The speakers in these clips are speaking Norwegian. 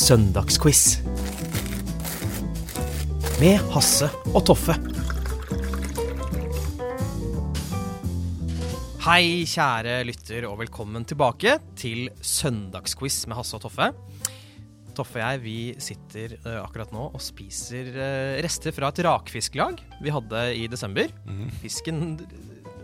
Søndagsquiz. Med Hasse og Toffe. Hei, kjære lytter, og velkommen tilbake til Søndagsquiz med Hasse og Toffe. Toffe og jeg vi sitter uh, akkurat nå og spiser uh, rester fra et rakfisklag vi hadde i desember. Fisken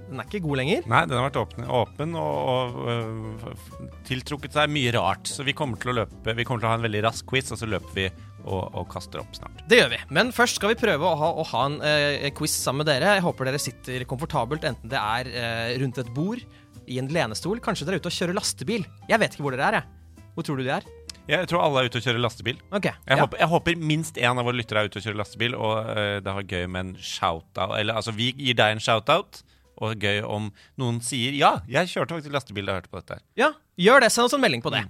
den er ikke god lenger. Nei, den har vært åpen, åpen og, og og, tiltrukket seg mye rart. Så vi kommer til å løpe Vi kommer til å ha en veldig rask quiz, og så løper vi og, og kaster opp snart. Det gjør vi. Men først skal vi prøve å ha, å ha en eh, quiz sammen med dere. Jeg håper dere sitter komfortabelt, enten det er eh, rundt et bord, i en lenestol, kanskje dere er ute og kjører lastebil. Jeg vet ikke hvor dere er, jeg. Hvor tror du de er? Jeg tror alle er ute og kjører lastebil. Okay, Jeg, ja. håper, jeg håper minst én av våre lyttere er ute og kjører lastebil, og uh, det har gøy med en shout-out. Eller altså, vi gir deg en shout-out, og gøy om noen sier ja, jeg kjørte faktisk lastebil og hørte på dette her. Ja, gjør det. Send oss en melding på det.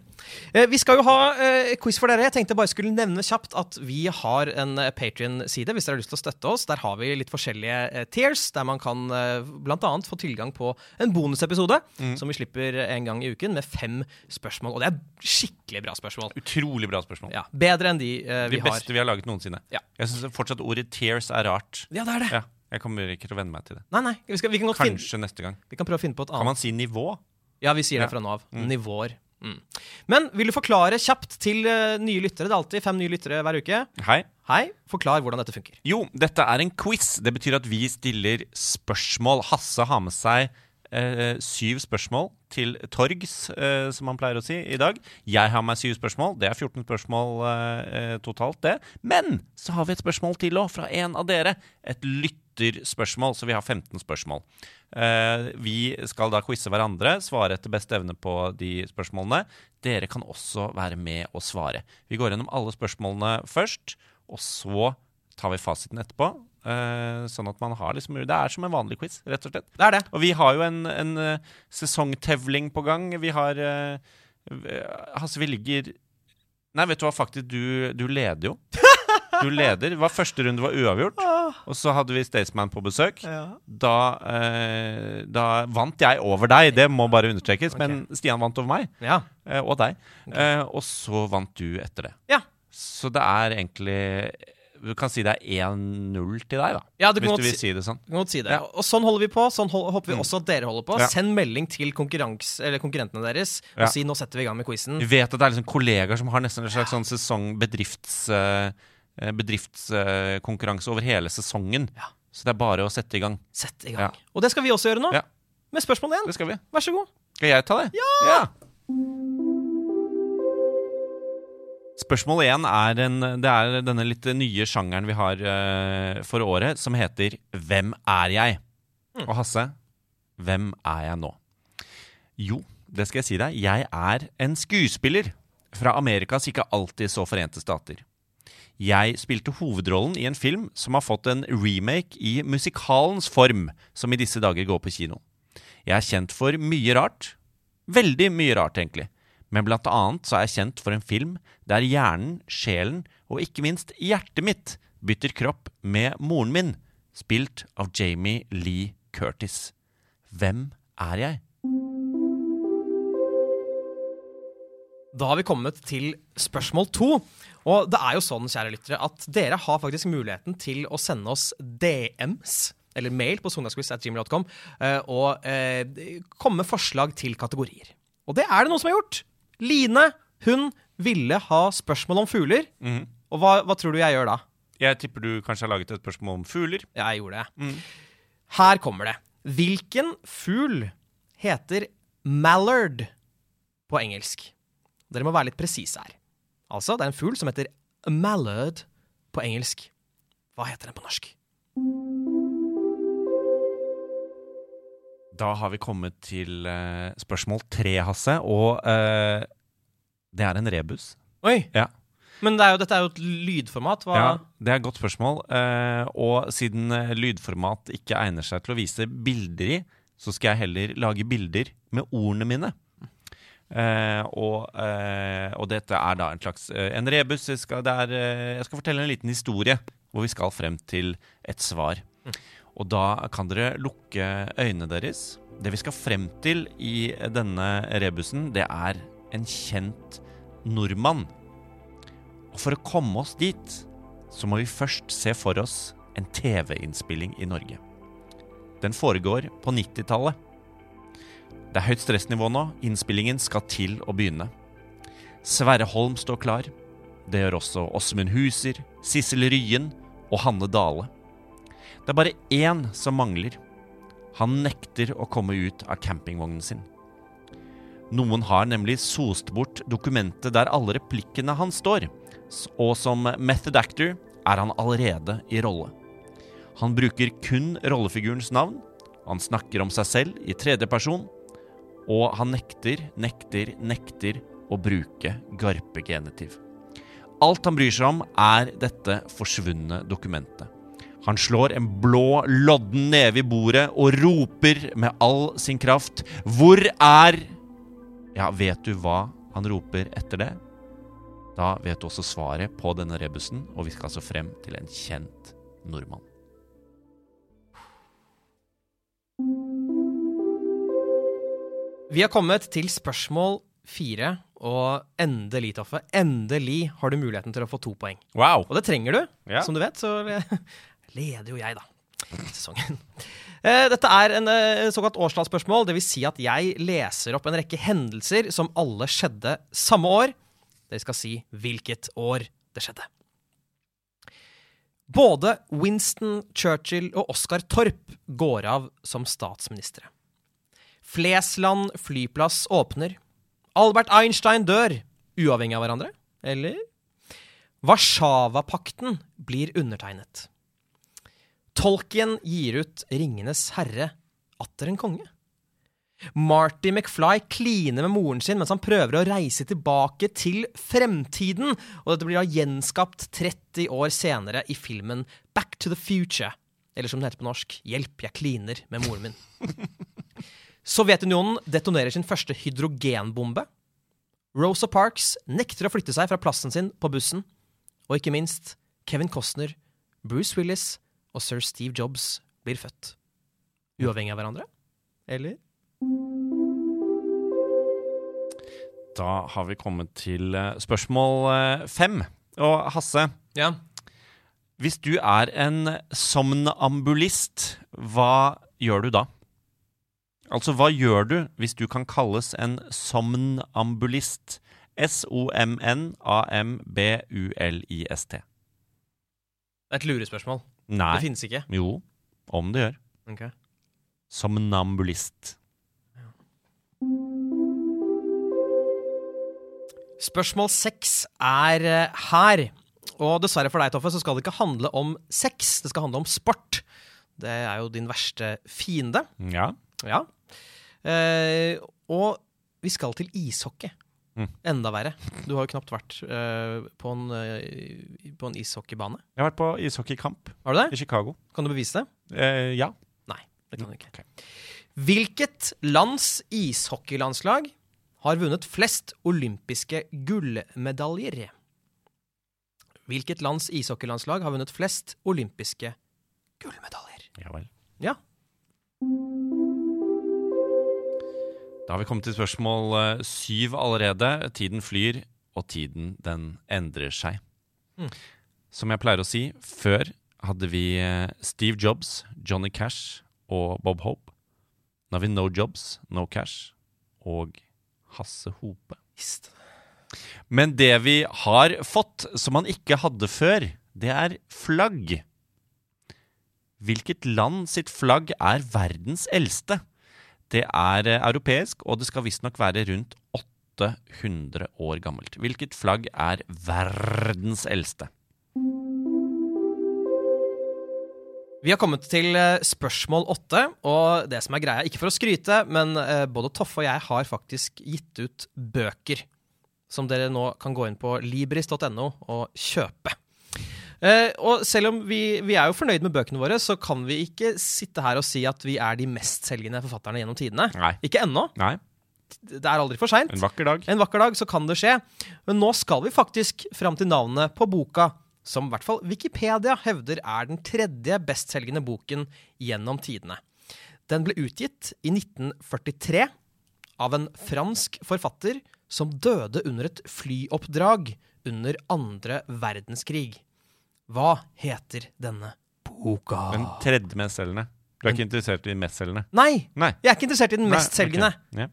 Eh, vi skal jo ha eh, quiz for dere. Jeg tenkte bare skulle nevne kjapt at vi har en eh, Patrion-side hvis dere har lyst til å støtte oss. Der har vi litt forskjellige eh, tiers, der man kan eh, annet få tilgang på en bonusepisode som vi slipper en gang i uken med fem spørsmål. Og det er skikkelig bra spørsmål. Utrolig bra spørsmål. Ja, Bedre enn de eh, vi har. beste vi har laget noensinne. Ja. Jeg syns fortsatt ordet tears er rart. Ja, det er det. Ja, jeg kommer ikke til å venne meg til det. Nei, nei, vi, skal, vi kan godt finne Kanskje neste gang. Vi kan prøve å finne på et annet. Kan man si nivå? Ja, vi sier det Ja. fra nå av. Nivåer. Mm. Men vil du forklare kjapt til uh, nye lyttere? Det er alltid fem nye lyttere hver uke. Hei. Hei, forklar hvordan dette funker. Jo, dette er en quiz. Det betyr at vi stiller spørsmål. Hasse har med seg uh, syv spørsmål til torgs, uh, som han pleier å si, i dag. Jeg har med syv spørsmål. Det er 14 spørsmål totalt, det. Men så har vi et spørsmål til òg, fra en av dere. Et lytterspørsmål, så vi har 15 spørsmål. Eh, vi skal da quize hverandre, svare etter beste evne på de spørsmålene. Dere kan også være med og svare. Vi går gjennom alle spørsmålene først, og så tar vi fasiten etterpå. eh, sånn at man har liksom Det er som en vanlig quiz, rett og slett. Det er det. Og vi har jo en, en eh, sesongtevling på gang. Vi har Hasse, vi ligger Nei, vet du hva, faktisk, du, du leder jo. Du leder. Var første runde var uavgjort, og så hadde vi Staysman på besøk. Da, eh, da vant jeg over deg, det må bare understrekes, men Stian vant over meg. Ja. Eh, og deg. Eh, og så vant du etter det. Ja. Så det er egentlig Du kan si det er 1-0 til deg, da. Ja, du kan hvis du vil si- si det sånn. Si det. Ja. Og sånn holder vi på. Sånn hold, håper vi også at dere holder på. Ja. Send melding til eller konkurrentene deres og si 'nå setter vi i gang med quizen'. Vi vet at det er liksom kollegaer som har nesten en slags sånn sesong bedrifts, eh, eh, bedriftskonkurranse over hele sesongen. Ja. Så det er bare å sette i gang. Sett i gang. Ja. Og det skal vi også gjøre nå. Ja. Med spørsmål én. Det skal vi. Vær så god. Skal jeg ta det? Ja! Spørsmål én er, en, det er denne litt nye sjangeren vi har uh, for året, som heter Hvem er jeg? Og Hasse, hvem er jeg nå? Jo, det skal jeg si deg. Jeg er en skuespiller fra Amerikas ikke alltid så forente stater. Jeg spilte hovedrollen i en film som har fått en remake i musikalens form, som i disse dager går på kino. Jeg er kjent for mye rart. Veldig mye rart, egentlig. Men blant annet så er jeg kjent for en film der hjernen, sjelen og ikke minst hjertet mitt bytter kropp med moren min, spilt av Jamie Lee Curtis. Hvem er jeg? Da har vi kommet til spørsmål to. Og det er jo sånn, kjære lyttere, at dere har faktisk muligheten til å sende oss DMs, eller mail på søndagsquiz.gmail.com, eh, og eh, komme med forslag til kategorier. Og det er det noen som har gjort. Line, hun ville ha spørsmål om fugler. Og hva, hva tror du jeg gjør da? Jeg tipper du kanskje har laget et spørsmål om fugler. Ja, jeg gjorde det. Her kommer det. Hvilken fugl heter mallard på engelsk? Dere må være litt presise her. Altså, det er en fugl som heter mallard på engelsk. Hva heter den på norsk? Da har vi kommet til uh, spørsmål tre, Hasse. Og uh, det er en rebus. Oi! Ja. Men det er jo, dette er jo et lydformat. Hva? Ja, Det er et godt spørsmål. Uh, og siden lydformat ikke egner seg til å vise bilder i, så skal jeg heller lage bilder med ordene mine. Eh, og, eh, og dette er da en slags eh, en rebus. Jeg skal, er, eh, jeg skal fortelle en liten historie hvor vi skal frem til et svar. Og da kan dere lukke øynene deres. Det vi skal frem til i denne rebusen, det er en kjent nordmann. Og for å komme oss dit, så må vi først se for oss en TV-innspilling i Norge. Den foregår på 90-tallet. Det er høyt stressnivå nå. Innspillingen skal til å begynne. Sverre Holm står klar. Det gjør også Åsmund Huser, Sissel Ryen og Hanne Dale. Det er bare én som mangler. Han nekter å komme ut av campingvognen sin. Noen har nemlig sost bort dokumentet der alle replikkene hans står, og som method actor er han allerede i rolle. Han bruker kun rollefigurens navn, han snakker om seg selv i tredje person, og han nekter, nekter, nekter å bruke garpegenitiv. Alt han bryr seg om, er dette forsvunne dokumentet. Han slår en blå, lodden neve i bordet og roper med all sin kraft Hvor er Ja, vet du hva han roper etter det? Da vet du også svaret på denne rebusen, og vi skal altså frem til en kjent nordmann. Vi har kommet til spørsmål fire, og endelig, Toffe, endelig har du muligheten til å få to poeng. Wow! Og det trenger du. Ja. Som du vet, så leder jo jeg, da, sesongen. Eh, Dette er en eh, såkalt årstallsspørsmål. Vil si at jeg leser opp en rekke hendelser som alle skjedde samme år. Dere skal si hvilket år det skjedde. Både Winston Churchill og Oscar Torp går av som statsministre. Flesland flyplass åpner. Albert Einstein dør, uavhengig av hverandre. Eller? Warszawapakten blir undertegnet. Tolkien gir ut Ringenes herre atter en konge. Marty McFly kliner med moren sin mens han prøver å reise tilbake til fremtiden, og dette blir da gjenskapt 30 år senere i filmen Back to the Future. Eller som det heter på norsk, Hjelp, jeg kliner med moren min. Sovjetunionen detonerer sin første hydrogenbombe. Rosa Parks nekter å flytte seg fra plassen sin på bussen. Og ikke minst, Kevin Costner, Bruce Willis og sir Steve Jobs blir født. Uavhengig av hverandre? Eller? Da har vi kommet til eh, spørsmål eh, fem. Og Hasse, Ja. hvis du er en somnambulist, hva gjør du da? Altså, hva gjør du hvis du kan kalles en somnambulist? S-O-M-N-A-M-B-U-L-I-S-T. Det er et lurespørsmål. Nei. Det finnes ikke. Jo, om det gjør. Okay. Somnambulist. Spørsmål seks er eh, her. Og dessverre for deg, Toffe, så skal det ikke handle om sex. Det skal handle om sport. Det er jo din verste fiende. Ja. Ja. Eh, og vi skal til ishockey. Mm. Enda verre. Du har jo knapt vært eh, på, en, eh, på en ishockeybane. Jeg har vært på ishockeykamp Har du det? i Chicago. Kan du bevise det? Eh, ja. Nei, det kan du ikke. Okay. Hvilket lands ishockeylandslag har vunnet flest olympiske gullmedaljer? Hvilket lands ishockeylandslag har vunnet flest olympiske gullmedaljer? Ja vel. Ja. Da har vi kommet til spørsmål eh, syv allerede. Tiden flyr, og tiden den endrer seg. Mm. Som jeg pleier å si, før hadde vi eh, Steve Jobs, Johnny Cash og Bob Hope. Nå har vi No Jobs, No Cash og Hasse Hope. Visst. Men det vi har fått, som man ikke hadde før, det er flagg. Hvilket land sitt flagg er verdens eldste? Det er eh, europeisk, og det skal visstnok være rundt 800 år gammelt. Hvilket flagg er verdens eldste? Vi har kommet til eh, spørsmål åtte, og det som er greia, ikke for å skryte, men eh, både Toffe og jeg har faktisk gitt ut bøker. Som dere nå kan gå inn på libris.no og kjøpe. Eh, og selv om vi, vi er jo fornøyd med bøkene våre, så kan vi ikke sitte her og si at vi er de mestselgende forfatterne gjennom tidene. Nei. Ikke ennå. Nei. Det er aldri for seint. En vakker dag. En vakker dag så kan det skje. Men nå skal vi faktisk fram til navnet på boka, som i hvert fall Wikipedia hevder er den tredje bestselgende boken gjennom tidene. Den ble utgitt i 1943 av en fransk forfatter som døde under et flyoppdrag under andre verdenskrig. Hva heter denne boka? Den tredje mestselgende. Du er ikke interessert i de mestselgende? Nei! Nei. Jeg er ikke interessert i den mestselgende. Okay. Ja.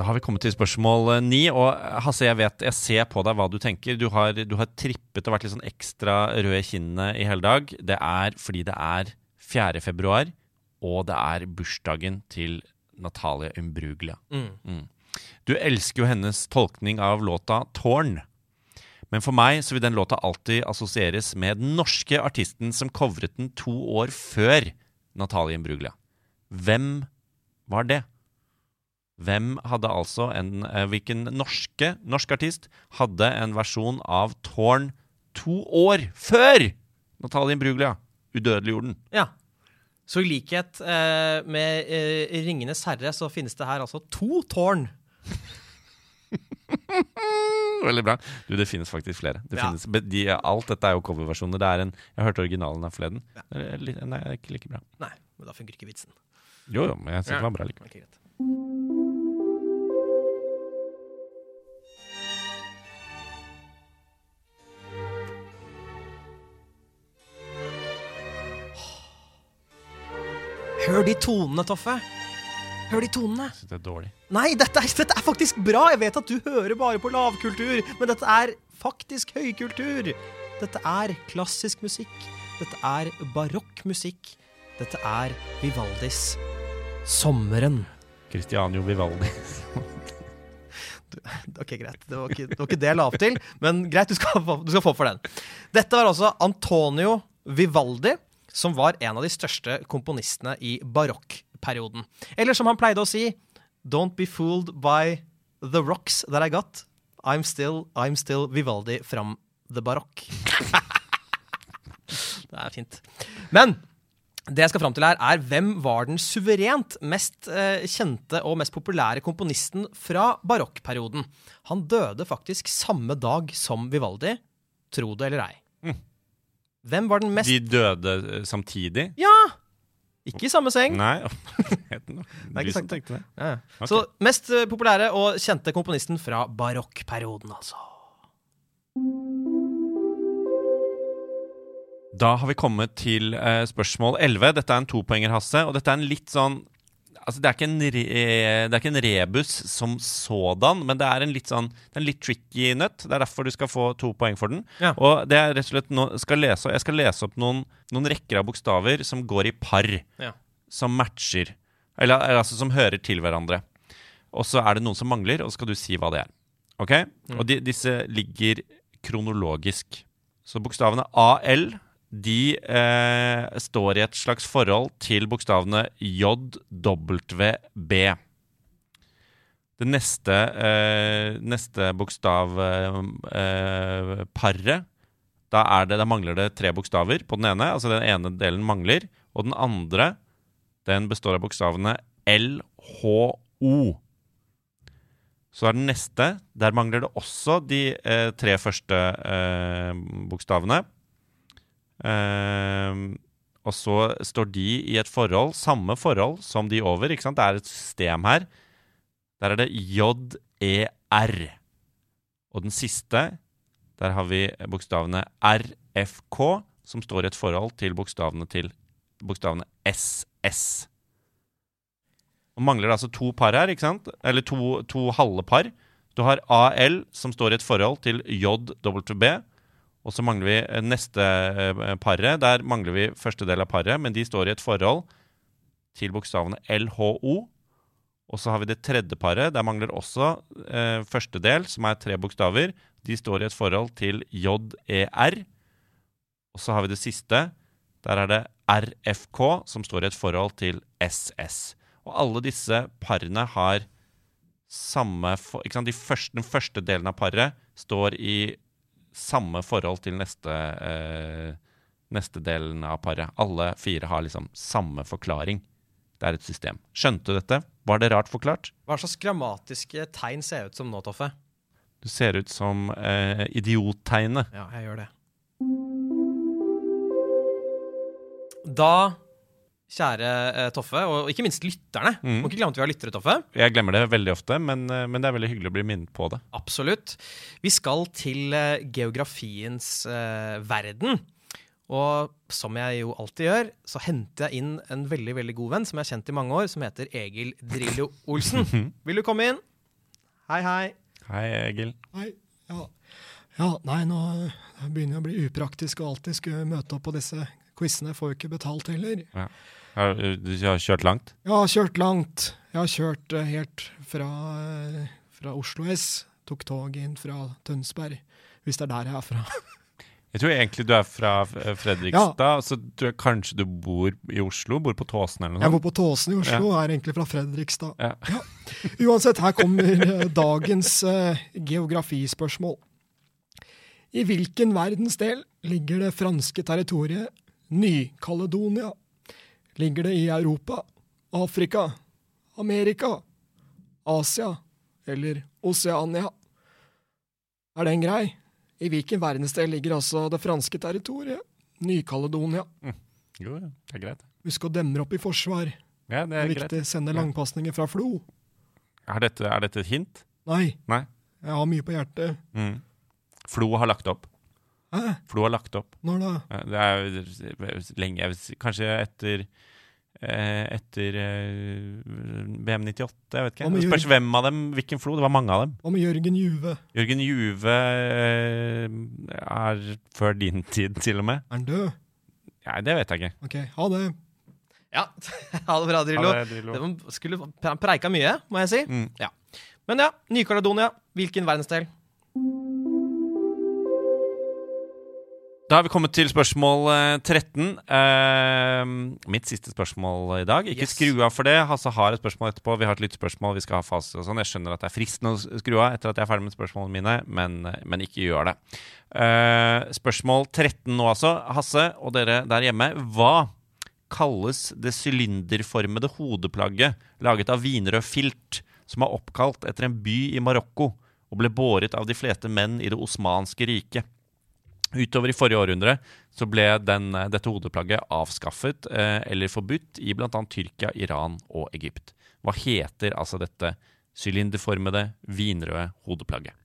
Da har vi kommet til spørsmål eh, ni. Og eh, Hasse, jeg vet, jeg ser på deg hva du tenker. Du har, du har trippet og vært litt sånn ekstra rød i kinnene i hele dag. Det er fordi det er 4. februar, og det er bursdagen til Natalia Umbruglia. Mm. Mm. Du elsker jo hennes tolkning av låta 'Tårn'. Men for meg så vil den låta alltid assosieres med den norske artisten som covret den to år før Natalie Imbruglia. Hvem var det? Hvem hadde altså en eh, Hvilken norske norsk artist hadde en versjon av Tårn to år før Natalie Imbruglia udødeliggjorde den? Ja. Så i likhet eh, med eh, Ringenes herre, så finnes det her altså to tårn. Veldig bra. Du, det finnes faktisk flere. Det Ja. finnes, de, alt dette er jo coverversjoner. Det er en, jeg hørte originalen her forleden. Er Nei, det ikke like bra. Nei, men da funker ikke vitsen. Jo, jo, men jeg synes Ja. det var bra likevel. Okay. Hør de tonene, Toffe. Hør de tonene. Jeg synes det er dårlig. Nei, dette er, dette er faktisk bra! Jeg vet at du hører bare på lavkultur, men dette er faktisk høykultur. Dette er klassisk musikk. Dette er barokk musikk. Dette er Vivaldis 'Sommeren'. Cristiano Vivaldi. Ok, greit. Det var ikke det, var ikke det jeg la opp til, men greit, du skal, få, du skal få for den. Dette var altså Antonio Vivaldi, som var en av de største komponistene i barokkperioden. Eller som han pleide å si Don't be fooled by the rocks that I got. I'm still, I'm still Vivaldi from the barokk. det er fint. Men det jeg skal fram til her, er hvem var den suverent mest eh, kjente og mest populære komponisten fra barokkperioden? Han døde faktisk samme dag som Vivaldi, tro det eller ei. Hvem var den mest De døde eh, samtidig? Ja! Ikke i samme seng. Nei. er Du som tenkte det. Ja. Så mest eh, populære og kjente komponisten fra barokkperioden, altså. Da har vi kommet til eh, spørsmål 11. Dette er en topoenger, Hasse. Og dette er en litt sånn Altså, det er, re, det er ikke en rebus som sådan, men det er en litt sånn en litt tricky nøtt. Det er derfor du skal få to poeng for den. Ja. Og det er rett og slett nå skal lese, Jeg skal lese opp noen, noen rekker av bokstaver som går i par. Ja. Som matcher. Eller, eller altså som hører til hverandre. Og så er det noen som mangler, og så skal du si hva det er. Ok? Og de, disse ligger kronologisk. Så bokstavene AL de eh, står i et slags forhold til bokstavene JWB. Det neste, eh, neste bokstavparet eh, da, er det, mangler det tre bokstaver på den ene. Altså den ene delen mangler. Og den andre den består av bokstavene LHO. Så er den neste. Der mangler det også de eh, tre første eh, bokstavene. Eh, og så står de i et forhold, samme forhold som de over. ikke sant? Det er et system her. Der er det J-E-R. Og den siste, der har vi bokstavene RFK, som står i et forhold til bokstavene til bokstavene SS. Og mangler det altså to par her, ikke sant? Eller to, to halve par. Du har AL, som står i et forhold til JWB. Og så mangler vi eh, neste eh, paret. Der mangler vi første del av paret, men de står i et forhold til bokstavene LHO. Og så har vi det tredje paret. Der mangler også eh, første del, som er tre bokstaver. De står i et forhold til JER. Og så har vi det siste. Der er det RFK, som står i et forhold til SS. Og alle disse parene har samme for, ikke sant? De første, Den første delen av paret står i samme forhold til neste, eh, neste delen av paret. Alle fire har liksom samme forklaring. Det er et system. Skjønte du dette? Var det rart forklart? Hva slags grammatiske tegn ser jeg ut som nå, Toffe? Du ser ut som eh, idiottegnet. Ja, jeg gjør det. Da, kjære eh, Toffe, og ikke minst lytterne Mm. Må ikke glemme at vi har lyttere, Toffe. Jeg glemmer det veldig ofte, men, eh, men det er veldig hyggelig å bli minnet på det. Absolutt. Vi skal til eh, geografiens eh, verden. Og som jeg jo alltid gjør, så henter jeg inn en veldig veldig god venn som jeg har kjent i mange år, som heter Egil Drillo Olsen. Vil du komme inn? Hei, hei. Hei, Egil. Hei. ja. ja, nei, nå begynner jeg å bli upraktisk og alltid skulle møte opp på disse quizene. Får jo ikke betalt heller. Har, du har kjørt langt? Har kjørt langt. Jeg har kjørt eh, helt fra, eh, fra Oslo S. Tok tog inn fra Tønsberg, hvis det er der jeg er fra. Jeg tror egentlig du er fra Fredrikstad, Fredrikstad, så tror jeg kanskje du bor i Oslo? Bor på Tåsen eller noe Jeg bor på Tåsen i Oslo, er egentlig fra Fredrikstad. Ja. Uansett, her kommer eh, dagens uh, geografispørsmål. I hvilken verdensdel ligger det franske territoriet Ny-Caledonia? Ligger det i Europa, Afrika, Amerika, Asia eller Oseania? Er den grei? I hvilken verdensdel ligger altså det franske territoriet Ny-Caledonia? Jo, det er greit. Husk å demre opp i forsvar. Ja, det Det er viktig. greit. Sende langpasninger fra Flo. Er dette, er dette et hint? Nei, Nei. jeg har mye på hjertet. Mm. Flo har lagt opp. Hæ? Flo har lagt opp. Når da? Det er lenge Kanskje etter etter eh, VM 98, jeg vet ikke. Det spørs hvem av dem, hvilken Flo. Det var mange av dem. Hva med Jørgen Juve? Jørgen Juve eh, er før din tid, til og med. Er han død? Nei, det vet jeg ikke. Ok, ha det. Ja, ha det bra, Drillo. Ja, det Drillo. Det skulle preika mye, må jeg si. Mm. Ja. Men ja, Ny-Caledonia. Hvilken verdensdel? Da har vi kommet til spørsmål eh, 13. Uh, mitt siste spørsmål i dag. Ikke Yes. skru av for det. Hasse har et spørsmål etterpå. Vi har et lyttespørsmål. Vi skal ha fase og sånn. Jeg skjønner at det er fristende å skru av etter at jeg er ferdig med spørsmålene mine, men, men ikke gjør det. Uh, spørsmål 13 nå, altså. Hasse og dere der hjemme. Hva kalles det sylinderformede hodeplagget laget av vinrød filt som er oppkalt etter en by i Marokko og ble båret av de fleste menn i det osmanske riket? Utover i forrige århundre så ble den, dette hodeplagget avskaffet eh, eller forbudt i bl.a. Tyrkia, Iran og Egypt. Hva heter altså dette sylinderformede, vinrøde hodeplagget?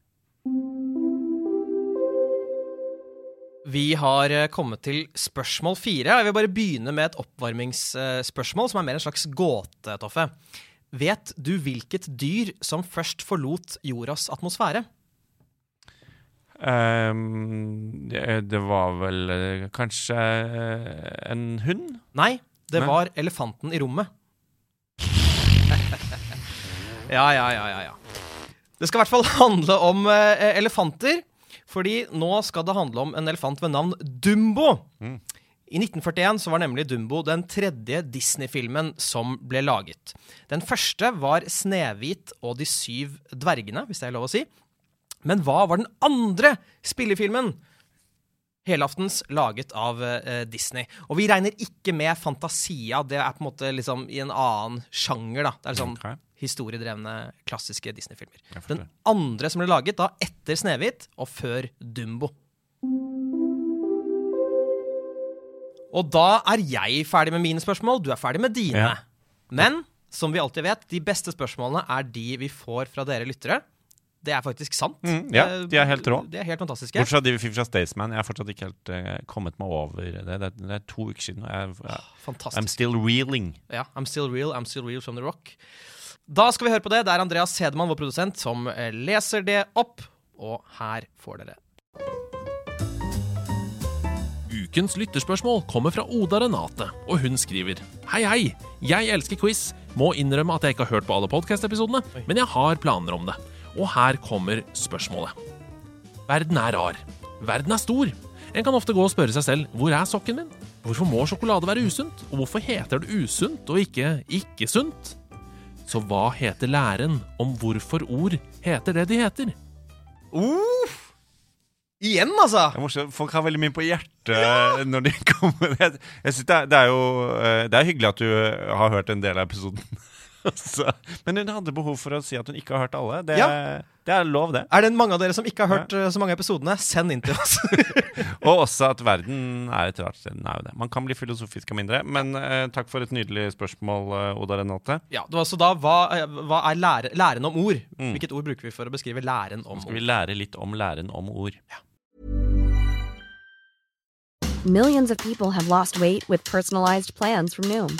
Vi har eh, kommet til spørsmål fire. Jeg vil bare begynne med et oppvarmingsspørsmål, som er mer en slags gåte, Toffe. Vet du hvilket dyr som først forlot jordas atmosfære? Ehm, det, det var vel eh, kanskje eh, en hund? Nei, det Nei. var elefanten i rommet. ja, ja, ja, ja, ja. Det skal i hvert fall handle om eh, elefanter. Fordi nå skal det handle om en elefant ved navn Dumbo. Mm. I 1941 så var nemlig Dumbo den tredje Disney-filmen som ble laget. Den første var Snehvit og de syv dvergene, hvis det er lov å si. Men hva var den andre spillefilmen? Helaftens laget av uh, Disney. Og vi regner ikke med Fantasia. Det er på en måte liksom i en annen sjanger. da. Det er liksom okay. historiedrevne, klassiske Disney-filmer. Den andre som ble laget da etter Snehvit og før Dumbo. Og da er jeg ferdig med mine spørsmål, du er ferdig med dine. Ja. Men som vi alltid vet, de beste spørsmålene er de vi får fra dere lyttere. Det er faktisk sant. Mm, ja, Eh, de er helt rå. De er helt fantastiske. Bortsett fra de vi fikk fra Staysman. Jeg har fortsatt ikke helt uh, kommet meg over det. Det er, det er to uker siden. Jeg, jeg, I'm still reeling. Ja, I'm still real, I'm still real from the rock. Da skal vi høre på det. Det er Andreas Hedemann, vår produsent, som eh, leser det opp. Og her får dere Ukens lytterspørsmål kommer fra Oda Renate, og hun skriver Hei, hei! Jeg elsker quiz. Må innrømme at jeg ikke har hørt på alle podkast-episodene, men jeg har planer om det. Og her kommer spørsmålet. Verden er rar. Verden er stor. En kan ofte gå og spørre seg selv hvor er sokken min? Hvorfor må sjokolade være usunt? Og hvorfor heter det usunt og ikke ikke sunt? Så hva heter læren om hvorfor ord heter det de heter? Uff. Igjen, altså! Morsomt. Folk har veldig mye på hjertet når de kommer. Jeg, jeg synes det, er, det er jo eh, Det er hyggelig at du eh, har hørt en del av episoden. Så, men hun hadde behov for å si at hun ikke har hørt alle. Det, Ja. det er lov, det. Er det mange av dere som ikke har hørt ja. så mange av episodene, send inn til oss. Og også at verden er et rart sted. Den er jo det. Man kan bli filosofisk av mindre. Men eh, takk for et nydelig spørsmål, eh, Oda Renate. ja, det var så da, Hva, eh, hva er lære, læren om ord? Hvilket ord bruker vi for å beskrive læren om ord? Skal vi lære litt om læren om ord? Millions of people have lost weight with personalized plans from Noom,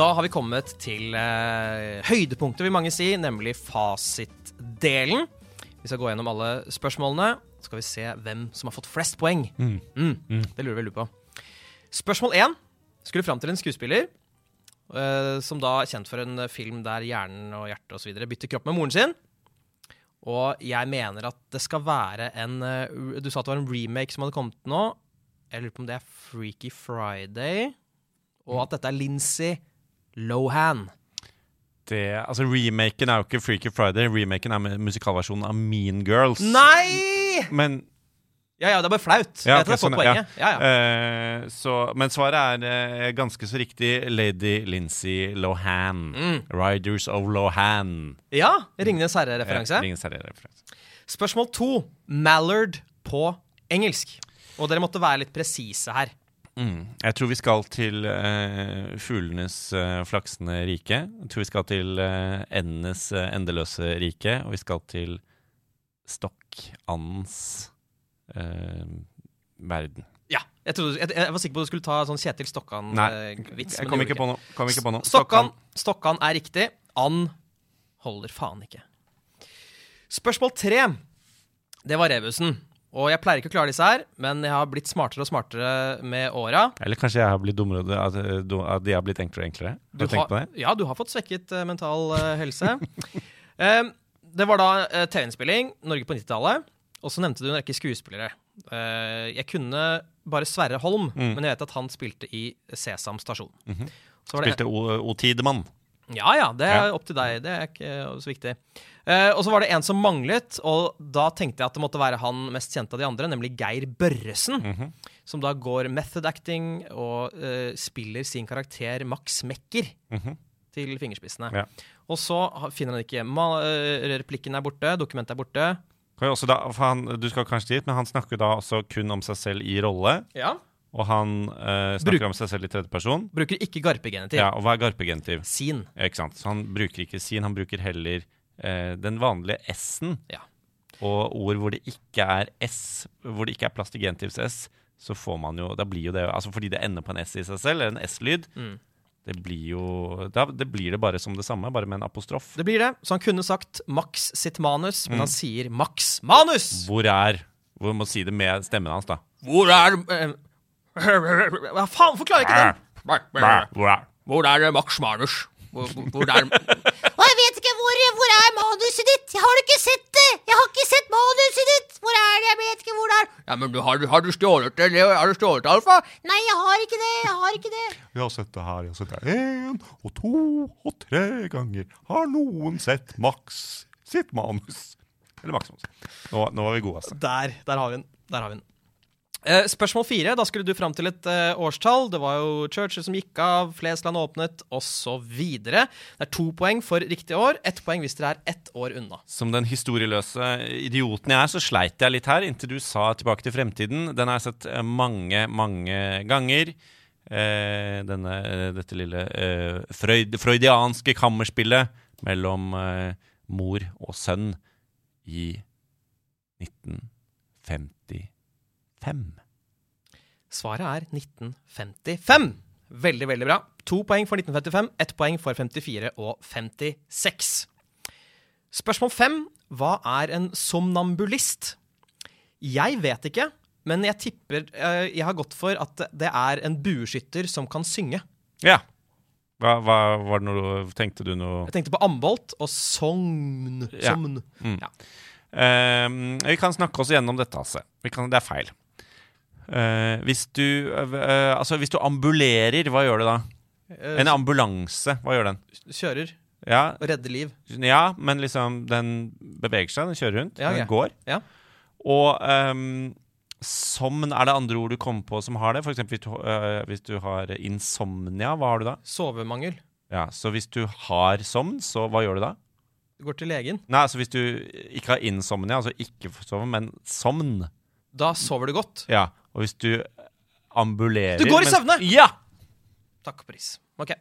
Da har vi kommet til eh, høydepunktet, vil mange si, nemlig fasitdelen. Vi skal gå gjennom alle spørsmålene. Så skal vi se hvem som har fått flest poeng. Mm. Det lurer vi veldig på. Spørsmål én skulle fram til en skuespiller eh, som da er kjent for en film der hjernen og hjertet osv. bytter kropp med moren sin. Og jeg mener at det skal være en eh, Du sa at det var en remake som hadde kommet nå. Jeg lurer på om det er Freaky Friday. Og at dette er Lincy Lohan. Det, altså Remaken er jo ikke Freaky Friday. Remaken er mu- musikalversjonen av Mean Girls. Nei! Men Ja, ja, det er bare flaut. Ja, jeg tror jeg sånn, poenget. Ja, ja. Eh, så, men svaret er uh, ganske så riktig. Lady Lincy Lohan. Mm. Riders of Lohan. ja Ringenes herre-referanse. Herre-referanse. Spørsmål to. Mallard på engelsk. Og dere måtte være litt presise her. Mm. Jeg tror vi skal til uh, fuglenes uh, flaksende rike. Jeg tror vi skal til uh, endenes uh, endeløse rike. Og vi skal til stokkandens verden. Ja, jeg, trodde, jeg, jeg var sikker på at du skulle ta sånn Kjetil Stokkan-vits. jeg kom ikke på noe. Kom ikke på noe. Stokkan, Stokkan er riktig. And holder faen ikke. Spørsmål tre. Det var rebusen. Og jeg pleier ikke å klare disse her, men jeg har blitt smartere og smartere med åra. Eller kanskje jeg har blitt dummere, at, at de har blitt enklere og enklere? Har du på det? Ja, du har fått svekket uh, mental uh, helse. um, det var da uh, TV-innspilling, Norge på 90-tallet. Og så nevnte du en rekke skuespillere. Jeg kunne bare Sverre Holm, Mm. men jeg vet at han spilte i Sesam stasjon. Mm -hmm. Spilte O, o Tidemann. Ja ja, det er Ja. opp til deg. Det er ikke så viktig. Eh, og så var det en som manglet, og da tenkte jeg at det måtte være han mest kjente av de andre, nemlig Geir Børresen. Mhm. Som da går method acting og uh, spiller sin karakter Max Mekker Mhm. til fingerspissene. Ja. Og så finner han ikke ma eh, Replikken er borte, dokumentet er borte. Da, han, du skal kanskje dit, men han snakker da også kun om seg selv i rolle. Ja. Og han eh, snakker Bruk- om seg selv i tredjeperson. Bruker ikke garpegenitiv. Ja, og hva er garpegenitiv? Sin. Ja, ikke sant? Så han bruker ikke sin, han bruker heller eh, den vanlige S-en. Ja. Og ord hvor det ikke er S, hvor det ikke er plass til genitivs S, så får man jo Da blir jo det Altså fordi det ender på en S i seg selv, eller en S-lyd, Mm. det blir jo da, Det blir det bare som det samme, bare med en apostrof. Det blir det. Så han kunne sagt Max sitt manus, Mm. men han sier Max manus! Hvor er Hvor må si det med stemmen hans, da. Hvor er eh, Hva faen, forklarer ikke den? Hvor er Hvor er Max Manus? Hvor, hvor- hvor er Og jeg vet ikke hvor, hvor er manuset ditt? Jeg har ikke sett det! Jeg har ikke sett manuset ditt! Hvor er det? Jeg vet ikke hvor det er. Ja, men du, har, har du stjålet det? Har du stjålet det, Alfa? Nei, jeg har ikke det. Jeg har ikke det. Jeg har sett det her, jeg har sett det én og to og tre ganger. Har noen sett Max sitt manus? Eller Max manus. Nå, nå var vi gode, altså. Der, der har vi den. Der har vi den. Eh, spørsmål fire. Da skulle du fram til et uh, årstall. Det var jo Churchill som gikk av, Flesland åpnet, osv. Det er to poeng for riktig år. Ett poeng hvis dere er ett år unna. Som den historieløse idioten jeg er, så sleit jeg litt her inntil du sa 'Tilbake til fremtiden'. Den har jeg sett eh, mange, mange ganger. Uh, denne, dette lille freud, freudianske kammerspillet mellom mor og sønn i 1955? Svaret er 1955. Veldig, veldig bra. To poeng for 1955, ett poeng for 54 og 56. Spørsmål fem. Hva er en somnambulist? Jeg vet ikke, men jeg tipper eh, Jeg har gått for at det er en bueskytter som kan synge. Ja. Hva, hva var det noe Tenkte du noe Jeg tenkte på ambolt og sogn. Ja. Somn. Mm. Ja. Um, Vi kan snakke oss gjennom dette, Hasse. Altså. det er feil. Eh, hvis du eh, Altså, hvis du ambulerer, hva gjør du da? Eh, En ambulanse, hva gjør den? Kjører Ja, og redder liv. ja men liksom Den beveger seg, den kjører rundt. Ja, den ja. går. Ja. Og um, somn, er det andre ord du kommer på som har det? Eksempel hvis du, eh, hvis du har insomnia, hva har du da? Sovemangel. Ja, Så hvis du har somn, så hva gjør du da? Du går til legen. Nei, altså hvis du ikke har insomnia, altså ikke sove, men somn. Da sover du godt. Ja, og hvis du ambulerer Du går i søvne! Ja! Takk og pris. Ok,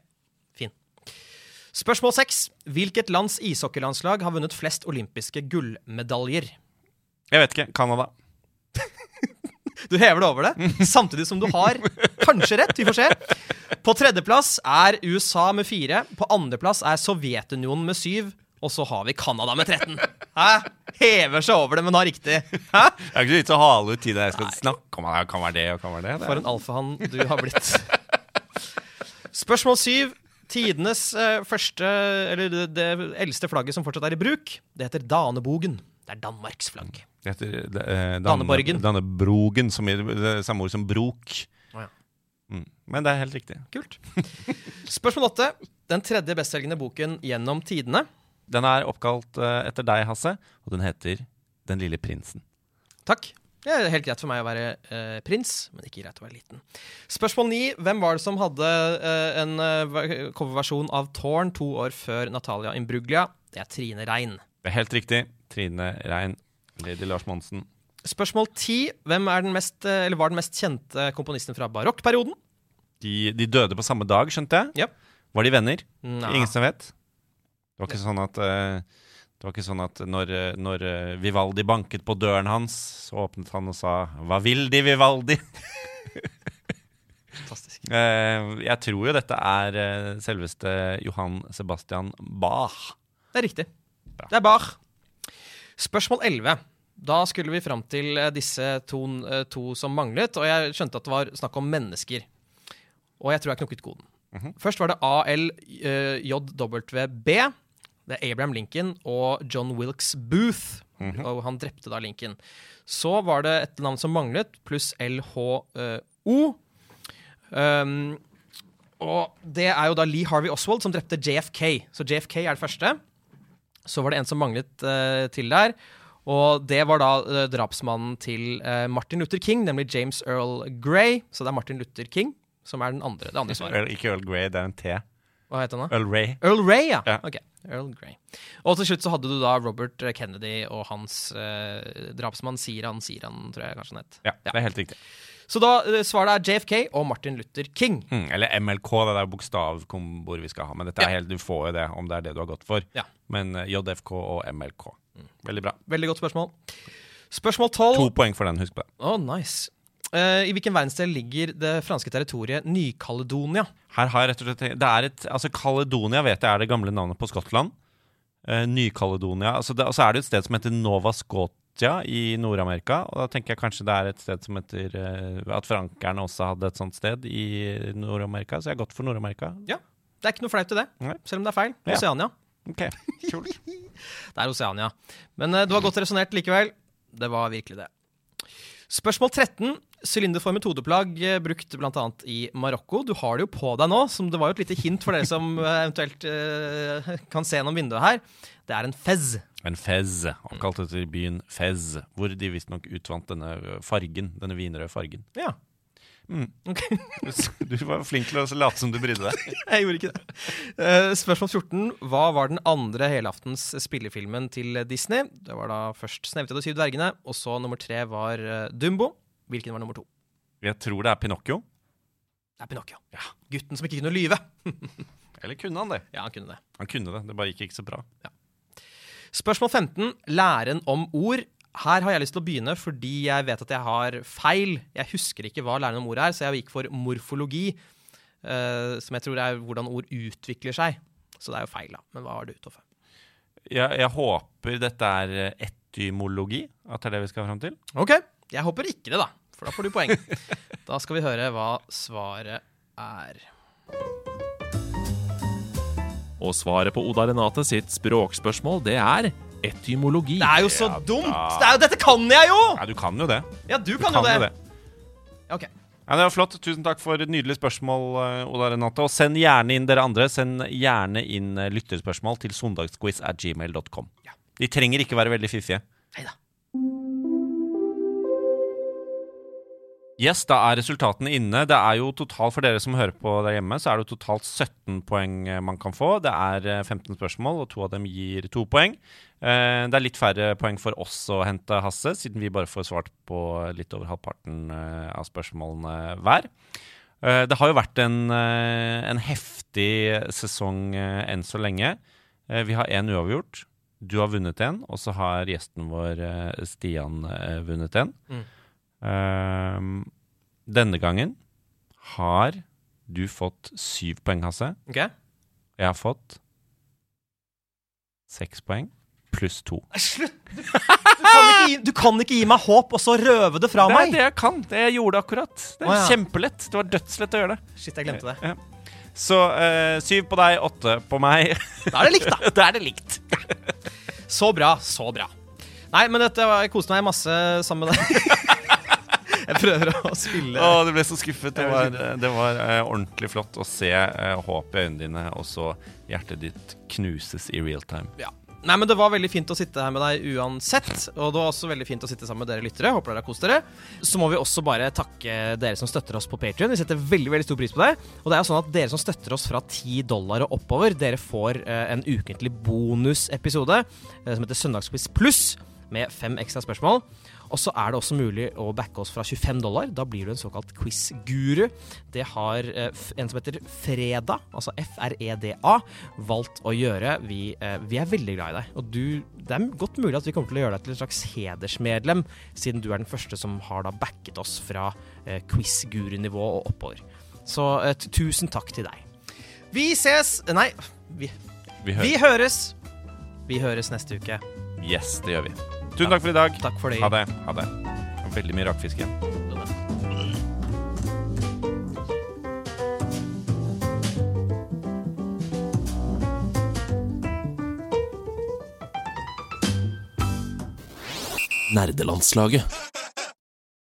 fin. Spørsmål seks. Hvilket lands ishockeylandslag har vunnet flest olympiske gullmedaljer? Jeg vet ikke. Canada. Du hever det over det, samtidig som du har kanskje rett. Vi får se. På tredjeplass er USA med fire. På andreplass er Sovjetunionen med syv. Og så har vi Canada med 13. Hæ? Hever seg over det, men har riktig. Hæ? Det er ikke så vits å hale ut tida jeg skal snakke om det. Kan være det og kan være det. det. For en alfahann du har blitt. Spørsmål syv. Tidenes eh, første, eller det, det eldste flagget som fortsatt er i bruk, det heter Danebogen. Det er Danmarks flagg. Det heter eh, Danne- Danneborgen. Dannebrogen, som er det samme ord som brok. Oh, ja. Mm. Men det er helt riktig. Kult. Spørsmål åtte. Den tredje bestselgende boken gjennom tidene. Den er oppkalt eh, etter deg, Hasse, og den heter Den lille prinsen. Takk. Det er helt greit for meg å være eh, prins, men ikke greit å være liten. Spørsmål ni. Hvem var det som hadde eh, en eh, coverversjon av Tårn to år før Natalia Imbruglia? Det er Trine Rein. Det er helt riktig. Trine Rein. Lady Lars Monsen. Spørsmål ti. Hvem er den mest, eh, eller var den mest kjente komponisten fra barokkperioden? De, de døde på samme dag, skjønte jeg. Yep. Var de venner? Nå. Ingen som vet? Det var ikke sånn at eh, det var ikke sånn at når, eh, når eh, Vivaldi banket på døren hans, så åpnet han og sa 'Hva vil De, Vivaldi?' Fantastisk. Jeg tror jo dette er selveste Johan Sebastian Bach. Det er riktig. Det er Bach. Spørsmål 11. Da skulle vi fram til disse to, to som manglet, og jeg skjønte at det var snakk om mennesker. Og jeg tror jeg knukket koden. Først var det ALJWB. Det er Abraham Lincoln og John Wilkes Booth. Og han drepte da Lincoln. Så var det et navn som manglet, pluss LHO. Um, og det er jo da Lee Harvey Oswald som drepte JFK. Så JFK er det første. Så var det en som manglet uh, til der. Og det var da uh, drapsmannen til uh, Martin Luther King, nemlig James Earl Grey. Så det er Martin Luther King som er den andre, det andre svaret. Ikke Earl Grey, det er en T. Hva het han da? Earl Ray. Earl Ray, ja. Ja. Ok, Earl Grey. Og til slutt så hadde du da Robert Kennedy og hans eh, drapsmann Siran Siran, tror jeg kanskje han het. Ja, det er helt riktig. Så da eh, svaret er JFK og Martin Luther King. Mm, eller MLK, det er bokstavkomboer vi skal ha. Men dette er Ja. helt, du får jo det om det er det du har gått for. Ja. Men eh, JFK og MLK. Veldig bra. Veldig godt spørsmål. Spørsmål 12. To poeng for den, husk på det. Oh, nice. Eh, I hvilken verdensdel ligger det franske territoriet Ny-Kaledonia? Her har jeg rett og slett Det er et Altså, Kaledonia vet jeg er det gamle navnet på Skottland. Eh, Ny-Kaledonia altså Og så er det et sted som heter Nova Scotia i Nord-Amerika. Og da tenker jeg kanskje det er et sted som heter eh, At frankerne også hadde et sånt sted i Nord-Amerika. Så jeg har gått for Nord-Amerika. Ja, Det er ikke noe flaut i det, Nei. selv om det er feil. Ja. Okay. Ok. Det er Oseania. Men du har godt resonnert likevel. Det var virkelig det. Spørsmål 13. Sylinderformet hodeplagg eh, brukt bl.a. i Marokko. Du har det jo på deg nå, som det var jo et lite hint for dere som eh, eventuelt uh, kan se gjennom vinduet her. Det er en fez. En fez, oppkalt etter byen Fez, hvor de visstnok utvant denne fargen. Denne vinrøde fargen. Ja. Ok. Du var flink til å late som du brydde deg. Jeg gjorde ikke det. Uh, spørsmål 14. Hva var den andre helaftens spillefilmen til Disney? Det var da først 'Snevete og de syv dvergene', og så nummer tre var eh, Dumbo. Hvilken var nummer to? Jeg tror det er Pinocchio. Det er Pinocchio. Ja. Gutten som ikke kunne lyve. Eller kunne han det? Ja, han kunne det. Han kunne det, det bare gikk ikke så bra. Spørsmål 15. Læren om ord her har jeg lyst til å begynne fordi jeg vet at jeg har feil. Jeg husker ikke hva læren om ord er, så jeg gikk for morfologi. eh, som jeg tror er hvordan ord utvikler seg. Så det er jo feil, da. Men hva har du, Toffe? Jeg, jeg håper dette er etymologi, at det er det vi skal fram til. Ok, jeg håper ikke det, da. For da får du poeng. da skal vi høre hva svaret er. Og svaret på Oda Renate sitt språkspørsmål, det er etymologi. Det er jo så Ja, dumt! Det er jo, dette kan jeg jo! Ja, du kan jo det. Ja, du Du kan, jo det. Ok. Ja, det var flott. Tusen takk for et nydelig spørsmål, eh, Oda Renate. Og send gjerne inn dere andre. Send gjerne inn eh, lytterspørsmål til søndagsquiz at gmail.com. Ja. De trenger ikke være veldig fiffige. Neida. Yes, da er resultatene inne. Det er jo totalt for dere som hører på der hjemme, så er det totalt 17 poeng eh, man kan få. Det er eh, 15 spørsmål, og to av dem gir to poeng. Eh, Det er litt færre poeng for oss å hente, Hasse, siden vi bare får svart på litt over halvparten eh, av spørsmålene hver. Eh, Det har jo vært en, eh, en heftig sesong eh, enn så lenge. Eh, Vi har én uavgjort. Du har vunnet en, og så har gjesten vår eh, Stian eh, vunnet en. Mm. Ehm, denne gangen har du fått syv poeng, Hasse. Okay. Jeg har fått seks poeng pluss to. Slutt! Du, du, kan gi, du kan ikke gi meg håp, og så røve det fra Det er meg! det jeg kan. Det jeg gjorde akkurat. Det er oh, ja. kjempelett. Det var dødslett å gjøre det. Shit, jeg glemte det. Ja. Så uh, syv på deg, åtte på meg. Da er det likt, da. da er det likt. Så bra, så bra. Nei, men dette var, jeg koste meg masse sammen med deg. Jeg prøver å spille Å, du ble så skuffet. Det var, det var uh, ordentlig flott å se uh, håp i øynene dine, og så hjertet ditt knuses i real time. Ja. Nei, men Det var veldig fint å sitte her med deg uansett. Og det var også veldig fint å sitte sammen med dere lyttere. Håper dere har kost dere. Så må vi også bare takke dere som støtter oss på Patrion. Vi setter veldig veldig stor pris på det. Og det er jo sånn at dere som støtter oss fra 10 dollar og oppover, dere får eh, en ukentlig bonusepisode som heter Søndagsquiz pluss, med fem ekstra spørsmål. Og så er det også mulig å backe oss fra 25 dollar. Da blir du en såkalt quiz-guru. Det har eh, en som heter Freda, altså F-R-E-D-A, valgt å gjøre. Vi, eh, vi er veldig glad i deg. Og du, det er godt mulig at vi kommer til å gjøre deg til et slags hedersmedlem, siden du er den første som har da backet oss fra eh, quiz-guru-nivå og oppover. Så tusen takk til deg. Vi ses Nei, vi, Vi vi høres. Vi høres neste uke. Yes, det gjør vi. Tusen takk for i dag. Takk for det. Ha det. Ha det. Veldig mye rakfisk igjen. Nerdelandslaget.